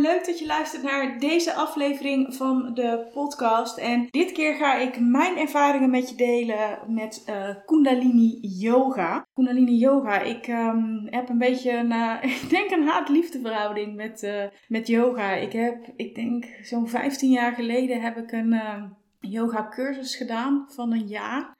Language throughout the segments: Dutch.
Leuk dat je luistert naar deze aflevering van de podcast. En dit keer ga ik mijn ervaringen met je delen met uh, Kundalini Yoga. Kundalini Yoga, ik um, heb een beetje een, uh, ik denk een haat-liefde verhouding met, uh, met yoga. Ik heb, ik denk zo'n 15 jaar geleden heb ik een yoga cursus gedaan van een jaar.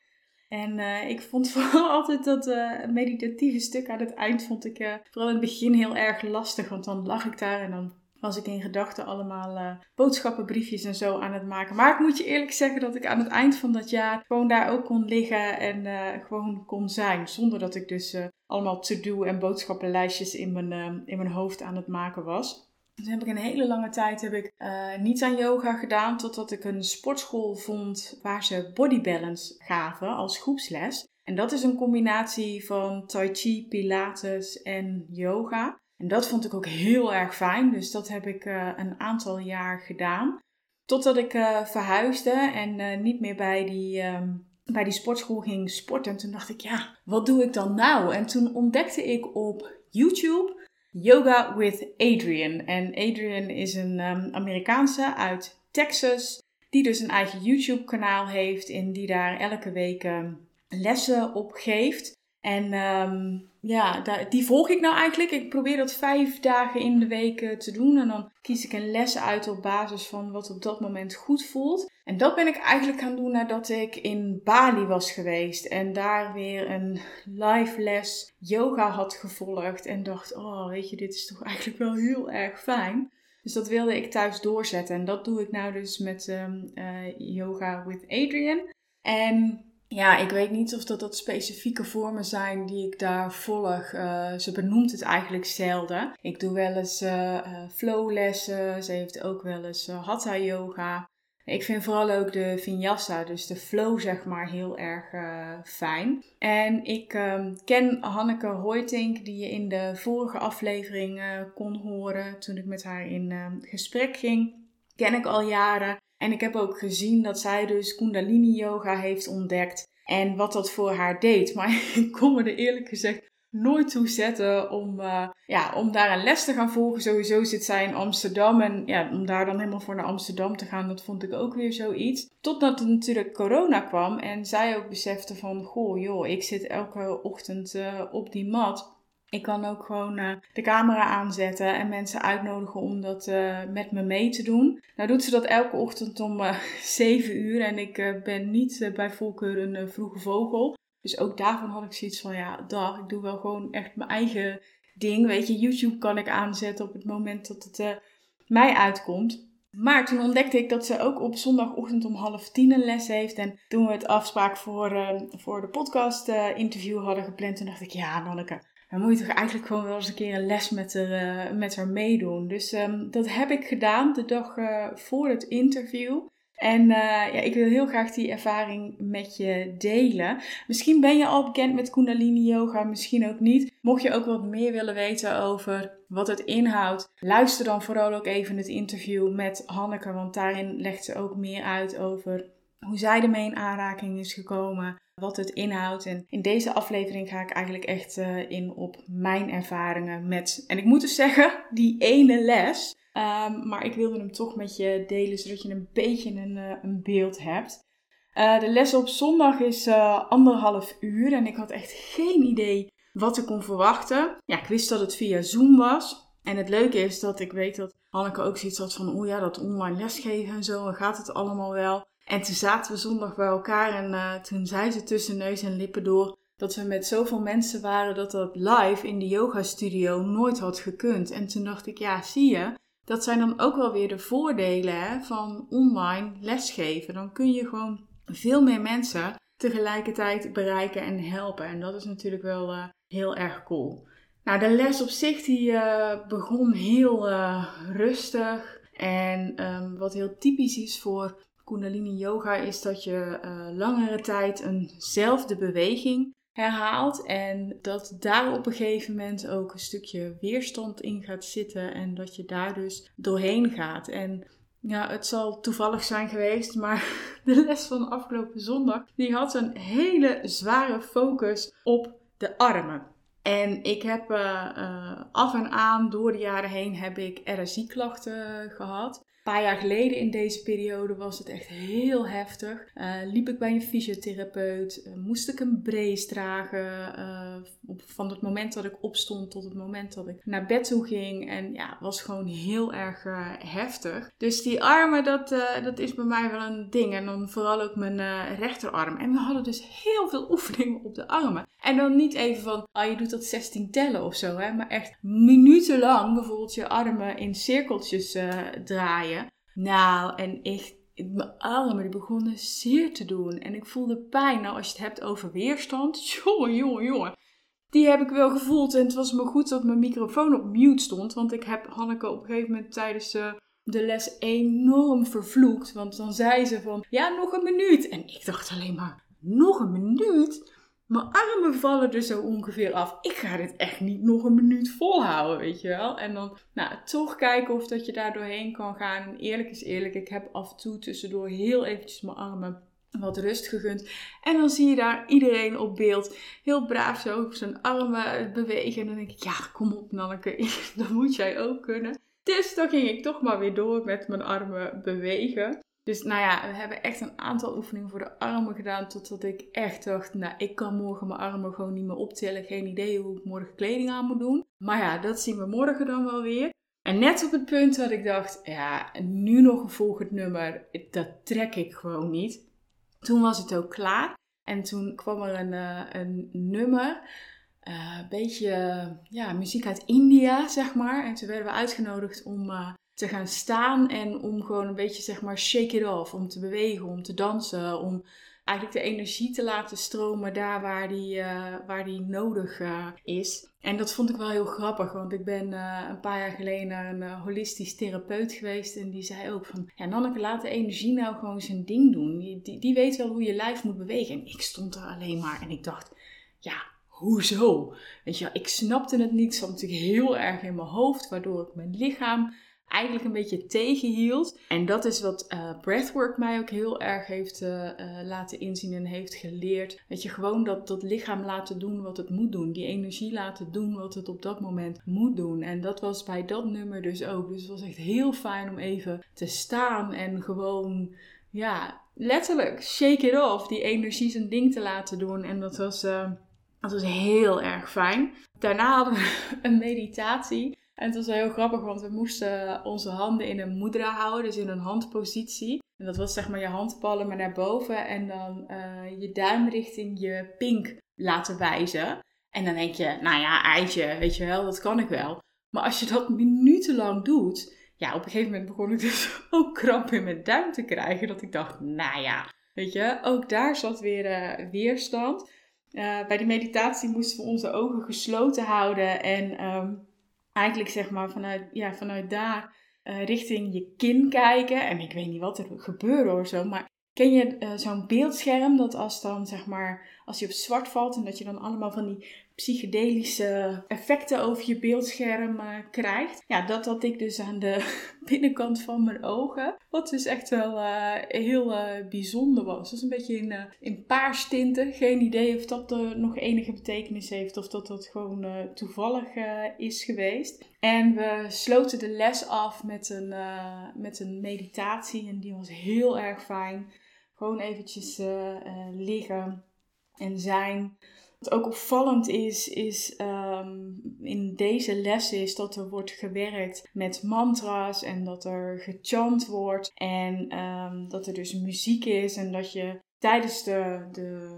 En ik vond vooral altijd dat meditatieve stuk aan het eind vond ik vooral in het begin heel erg lastig. Want dan lag ik daar en dan was ik in gedachten allemaal boodschappenbriefjes en zo aan het maken. Maar ik moet je eerlijk zeggen dat ik aan het eind van dat jaar gewoon daar ook kon liggen en gewoon kon zijn. Zonder dat ik dus allemaal to-do en boodschappenlijstjes in mijn, in mijn hoofd aan het maken was. Dus heb ik een hele lange tijd heb ik, uh, niets aan yoga gedaan. Totdat ik een sportschool vond waar ze body balance gaven als groepsles. En dat is een combinatie van tai chi, pilates en yoga. En dat vond ik ook heel erg fijn. Dus dat heb ik uh, een aantal jaar gedaan. Totdat ik uh, verhuisde en niet meer bij die, um, bij die sportschool ging sporten. En toen dacht ik, ja, wat doe ik dan nou? En toen ontdekte ik op YouTube Yoga with Adrian. En Adrian is een um, Amerikaanse uit Texas, die dus een eigen YouTube-kanaal heeft en die daar elke week um, lessen op geeft. En ja, die volg ik nou eigenlijk. Ik probeer dat vijf dagen in de week eh, te doen. En dan kies ik een les uit op basis van wat op dat moment goed voelt. En dat ben ik eigenlijk gaan doen nadat ik in Bali was geweest. En daar weer een live les yoga had gevolgd. En dacht, oh weet je, dit is toch eigenlijk wel heel erg fijn. Dus dat wilde ik thuis doorzetten. En dat doe ik nou dus met um, uh, Yoga with Adrian. En ja, ik weet niet of dat, specifieke vormen zijn die ik daar volg. Uh, ze benoemt het eigenlijk zelden. Ik doe wel eens uh, flowlessen. Ze heeft ook wel eens hatha yoga. Ik vind vooral ook de vinyasa, dus de flow zeg maar, heel erg uh, fijn. En ik um, ken Hanneke Hoytink, die je in de vorige aflevering uh, kon horen toen ik met haar in uh, gesprek ging. Ken ik al jaren. En ik heb ook gezien dat zij dus Kundalini Yoga heeft ontdekt. En wat dat voor haar deed. Maar ik kon me er eerlijk gezegd nooit toe zetten om, uh, ja, om daar een les te gaan volgen. Sowieso zit zij in Amsterdam. En ja, om daar dan helemaal voor naar Amsterdam te gaan, dat vond ik ook weer zoiets. Totdat er natuurlijk corona kwam en zij ook besefte van... Goh, joh, ik zit elke ochtend uh, op die mat. Ik kan ook gewoon uh, de camera aanzetten en mensen uitnodigen om dat uh, met me mee te doen. Nou doet ze dat elke ochtend om uh, 7 uur en ik ben niet bij voorkeur een vroege vogel. Dus ook daarvan had ik zoiets van, ja, dag, ik doe wel gewoon echt mijn eigen ding. Weet je, YouTube kan ik aanzetten op het moment dat het mij uitkomt. Maar toen ontdekte ik dat ze ook op zondagochtend om half tien een les heeft. En toen we het afspraak voor, voor de podcast interview hadden gepland, toen dacht ik, ja, Nanneke, dan moet je toch eigenlijk gewoon wel eens een keer een les met haar, met haar meedoen. Dus um, dat heb ik gedaan de dag voor het interview. En uh, ja, ik wil heel graag die ervaring met je delen. Misschien ben je al bekend met Kundalini Yoga, misschien ook niet. Mocht je ook wat meer willen weten over wat het inhoudt, luister dan vooral ook even het interview met Hanneke, want daarin legt ze ook meer uit over hoe zij ermee in aanraking is gekomen, wat het inhoudt. En in deze aflevering ga ik eigenlijk echt uh, in op mijn ervaringen met, en ik moet dus zeggen, die ene les. Um, maar ik wilde hem toch met je delen, zodat je een beetje een, uh, een beeld hebt. Uh, de les op zondag is anderhalf uur en ik had echt geen idee wat ik kon verwachten. Ja, ik wist dat het via Zoom was. En het leuke is dat ik weet dat Hanneke ook zoiets had van, oh ja, dat online lesgeven en zo, gaat het allemaal wel? En toen zaten we zondag bij elkaar en toen zei ze tussen neus en lippen door dat we met zoveel mensen waren dat dat live in de yoga studio nooit had gekund. En toen dacht ik, ja, zie je, dat zijn dan ook wel weer de voordelen hè, van online lesgeven. Dan kun je gewoon veel meer mensen tegelijkertijd bereiken en helpen. En dat is natuurlijk wel uh, heel erg cool. Nou, de les op zich die uh, begon heel rustig. En ehm, wat heel typisch is voor Kundalini Yoga is dat je uh, langere tijd eenzelfde beweging herhaalt en dat daar op een gegeven moment ook een stukje weerstand in gaat zitten en dat je daar dus doorheen gaat. En ja, het zal toevallig zijn geweest, maar de les van afgelopen zondag die had een hele zware focus op de armen. En ik heb uh, uh, af en aan door de jaren heen heb ik RSI-klachten gehad. Een paar jaar geleden in deze periode was het echt heel heftig. Uh, liep ik bij een fysiotherapeut, uh, moest ik een brace dragen uh, op, van het moment dat ik opstond tot het moment dat ik naar bed toe ging. En ja, was gewoon heel erg heftig. Dus die armen, dat, dat is bij mij wel een ding. En dan vooral ook mijn rechterarm. En we hadden dus heel veel oefeningen op de armen. En dan niet even van, ah, je doet dat 16 tellen of zo, hè. Maar echt minutenlang bijvoorbeeld je armen in cirkeltjes draaien. Nou, en echt, mijn armen die begonnen zeer te doen. En ik voelde pijn. Nou, als je het hebt over weerstand, jongen, jongen, jongen. Die heb ik wel gevoeld. En het was me goed dat mijn microfoon op mute stond. Want ik heb Hanneke op een gegeven moment tijdens uh, de les enorm vervloekt. Want dan zei ze van, ja, nog een minuut. En ik dacht alleen maar, nog een minuut? Mijn armen vallen er zo ongeveer af. Ik ga dit echt niet nog een minuut volhouden, weet je wel. En dan nou, toch kijken of dat je daar doorheen kan gaan. En eerlijk is eerlijk, ik heb af en toe tussendoor heel eventjes mijn armen wat rust gegund. En dan zie je daar iedereen op beeld heel braaf zo zijn armen bewegen. En dan denk ik, ja, kom op Nanneke, dat moet jij ook kunnen. Dus dan ging ik toch maar weer door met mijn armen bewegen. Dus nou ja, we hebben echt een aantal oefeningen voor de armen gedaan. Totdat ik echt dacht, nou, ik kan morgen mijn armen gewoon niet meer optillen. Geen idee hoe ik morgen kleding aan moet doen. Maar ja, dat zien we morgen dan wel weer. En net op het punt dat ik dacht, ja, nu nog een volgend nummer, dat trek ik gewoon niet. Toen was het ook klaar. En toen kwam er een, uh, een nummer, uh, een beetje ja, muziek uit India, zeg maar. En toen werden we uitgenodigd om uh, te gaan staan en om gewoon een beetje zeg maar shake it off, om te bewegen, om te dansen, om eigenlijk de energie te laten stromen daar waar die, uh, waar die nodig uh, is. En dat vond ik wel heel grappig, want ik ben uh, een paar jaar geleden naar een holistisch therapeut geweest en die zei ook van, ja Nanneke, laat de energie nou gewoon zijn ding doen. Die, die, die weet wel hoe je lijf moet bewegen. En ik stond er alleen maar en ik dacht, ja, hoezo? Weet je, ik snapte het niet, zat natuurlijk heel erg in mijn hoofd, waardoor ik mijn lichaam eigenlijk een beetje tegenhield. En dat is wat uh, breathwork mij ook heel erg heeft uh, laten inzien en heeft geleerd. Dat je gewoon dat, dat lichaam laten doen wat het moet doen. Die energie laten doen wat het op dat moment moet doen. En dat was bij dat nummer dus ook. Dus het was echt heel fijn om even te staan en gewoon, ja, letterlijk shake it off. Die energie zijn ding te laten doen. En dat was... dat was heel erg fijn. Daarna hadden we een meditatie. En het was heel grappig, want we moesten onze handen in een mudra houden, dus in een handpositie. En dat was zeg maar je handpalmen naar boven en dan uh, je duim richting je pink laten wijzen. En dan denk je, nou ja, eitje, weet je wel, dat kan ik wel. Maar als je dat minutenlang doet, ja, op een gegeven moment begon ik dus ook kramp in mijn duim te krijgen. Dat ik dacht, nou ja, weet je, ook daar zat weer uh, weerstand. Uh, bij die meditatie moesten we onze ogen gesloten houden en... Um, eigenlijk zeg maar vanuit, ja, vanuit daar uh, richting je kin kijken. En ik weet niet wat er gebeurde of zo, maar ken je uh, zo'n beeldscherm dat als dan zeg maar, als je op zwart valt en dat je dan allemaal van die psychedelische effecten over je beeldscherm uh, krijgt. Ja, dat had ik dus aan de binnenkant van mijn ogen. Wat dus echt wel uh, heel uh, bijzonder was. Dus een beetje in, in paarstinten. Geen idee of dat er nog enige betekenis heeft of dat dat gewoon toevallig is geweest. En we sloten de les af met een, met een meditatie en die was heel erg fijn. Gewoon eventjes liggen en zijn. Wat ook opvallend is, is um, in deze lessen is dat er wordt gewerkt met mantra's en dat er gechant wordt en um, dat er dus muziek is en dat je tijdens de, de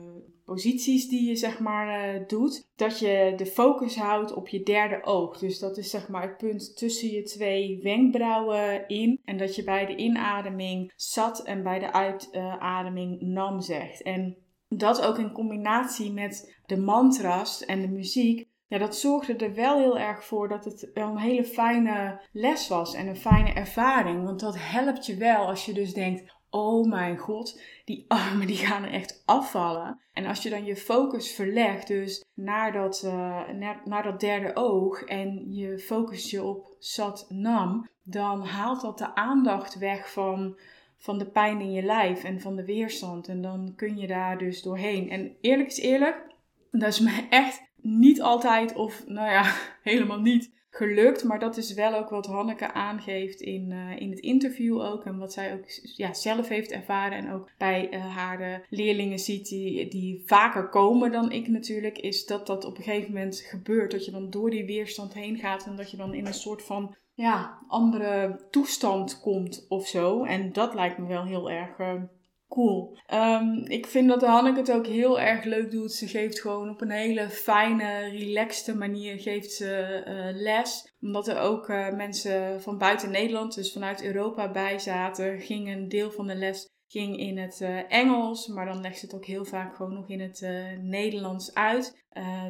posities die je zeg maar uh, doet, dat je de focus houdt op je derde oog. Dus dat is zeg maar het punt tussen je twee wenkbrauwen in en dat je bij de inademing zat en bij de uitademing nam zegt. En dat ook in combinatie met de mantra's en de muziek, ja, dat zorgde er wel heel erg voor dat het een hele fijne les was en een fijne ervaring. Want dat helpt je wel als je dus denkt, oh mijn god, die armen die gaan er echt afvallen. En als je dan je focus verlegt dus naar dat, uh, naar, naar, dat derde oog en je focust je op Sat Nam, dan haalt dat de aandacht weg van, van de pijn in je lijf en van de weerstand. En dan kun je daar dus doorheen. En eerlijk is eerlijk, dat is me echt niet altijd of nou ja, helemaal niet gelukt. Maar dat is wel ook wat Hanneke aangeeft in, uh, in het interview ook. En wat zij ook ja, zelf heeft ervaren. En ook bij uh, haar de leerlingen ziet die, die vaker komen dan ik natuurlijk. Is dat dat op een gegeven moment gebeurt. Dat je dan door die weerstand heen gaat. En dat je dan in een soort van ja, andere toestand komt of zo. En dat lijkt me wel heel erg... Uh, cool. Um, ik vind dat Hanneke het ook heel erg leuk doet. Ze geeft gewoon op een hele fijne, relaxte manier geeft ze uh, les. Omdat er ook uh, mensen van buiten Nederland, dus vanuit Europa bij zaten, ging een deel van de les ging in het uh, Engels, maar dan legt ze het ook heel vaak gewoon nog in het Nederlands uit.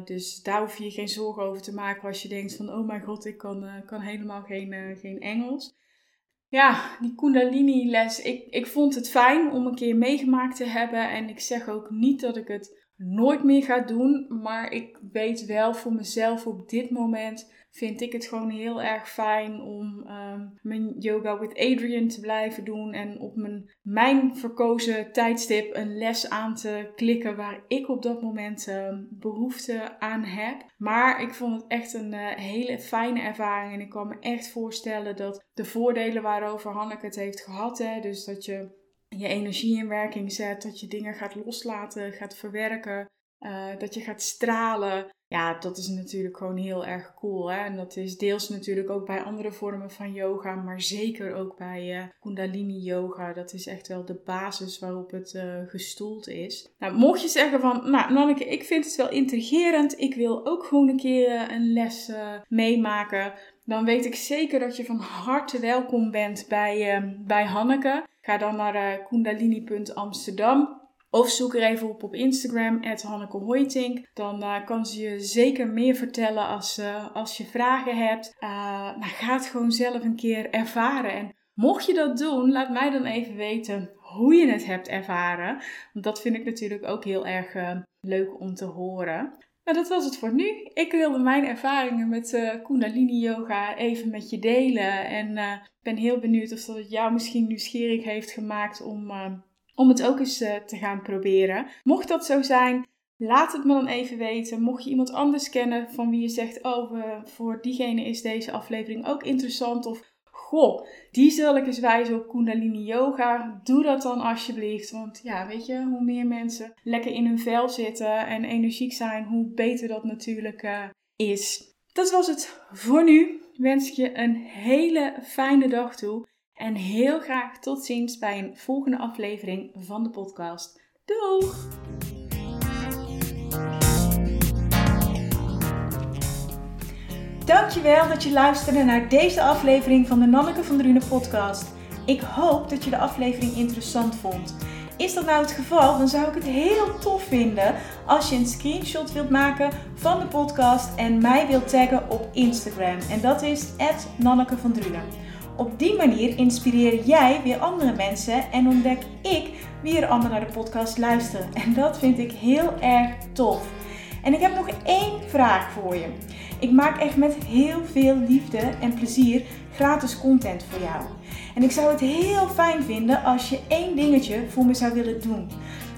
dus daar hoef je je geen zorgen over te maken als je denkt van, oh mijn god, ik kan, kan helemaal geen, geen Engels ja, die Kundalini les. Ik, ik vond het fijn om een keer meegemaakt te hebben. En ik zeg ook niet dat ik het nooit meer ga doen. Maar ik weet wel voor mezelf op dit moment vind ik het gewoon heel erg fijn om um, yoga with Adrian te blijven doen. En op mijn, mijn verkozen tijdstip een les aan te klikken waar ik op dat moment uh, behoefte aan heb. Maar ik vond het echt een uh, hele fijne ervaring. En ik kan me echt voorstellen dat de voordelen waarover Hanneke het heeft gehad. Hè, dus dat je je energie in werking zet, dat je dingen gaat loslaten, gaat verwerken. Uh, dat je gaat stralen. Ja, dat is natuurlijk gewoon heel erg cool. Hè? En dat is deels natuurlijk ook bij andere vormen van yoga, maar zeker ook bij uh, Kundalini yoga. Dat is echt wel de basis waarop het uh, gestoeld is. Nou, mocht je zeggen van, nou Nanneke, ik vind het wel intrigerend. Ik wil ook gewoon een keer een les meemaken. Dan weet ik zeker dat je van harte welkom bent bij, bij Hanneke. Ga dan naar kundalini.amsterdam. Of zoek er even op op Instagram, Hanneke Hoytink. Dan uh, kan ze je zeker meer vertellen als, uh, als je vragen hebt. Uh, nou, ga het gewoon zelf een keer ervaren. En mocht je dat doen, laat mij dan even weten hoe je het hebt ervaren. Want dat vind ik natuurlijk ook heel erg leuk om te horen. Nou, dat was het voor nu. Ik wilde mijn ervaringen met Kundalini Yoga even met je delen. En ben heel benieuwd of dat het jou misschien nieuwsgierig heeft gemaakt om om het ook eens uh, te gaan proberen. Mocht dat zo zijn, laat het me dan even weten. Mocht je iemand anders kennen van wie je zegt: Oh, voor diegene is deze aflevering ook interessant. Of goh, die zal ik eens wijzen op Kundalini Yoga. Doe dat dan alsjeblieft. Want ja, weet je, hoe meer mensen lekker in hun vel zitten en energiek zijn, hoe beter dat natuurlijk uh, is. Dat was het voor nu. Wens ik je een hele fijne dag toe. En heel graag tot ziens bij een volgende aflevering van de podcast. Doeg! Dankjewel dat je luisterde naar deze aflevering van de Nanneke van Drunen podcast. Ik hoop dat je de aflevering interessant vond. Is dat nou het geval, dan zou ik het heel tof vinden als je een screenshot wilt maken van de podcast en mij wilt taggen op Instagram. En dat is Nanneke van Drunen. Op die manier inspireer jij weer andere mensen en ontdek ik wie er allemaal naar de podcast luisteren. En dat vind ik heel erg tof. En ik heb nog één vraag voor je. Ik maak echt met heel veel liefde en plezier gratis content voor jou. En ik zou het heel fijn vinden als je één dingetje voor me zou willen doen.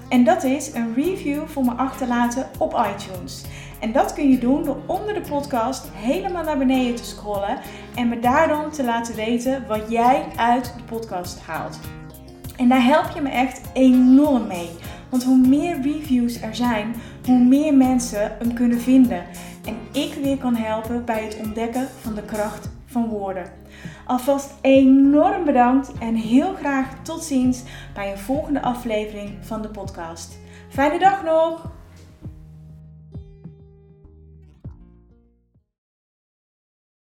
En dat is een review voor me achterlaten op iTunes. En dat kun je doen door onder de podcast helemaal naar beneden te scrollen en me daar dan te laten weten wat jij uit de podcast haalt. En daar help je me echt enorm mee. Want hoe meer reviews er zijn, hoe meer mensen hem kunnen vinden. En ik weer kan helpen bij het ontdekken van de kracht van woorden. Alvast enorm bedankt en heel graag tot ziens bij een volgende aflevering van de podcast. Fijne dag nog!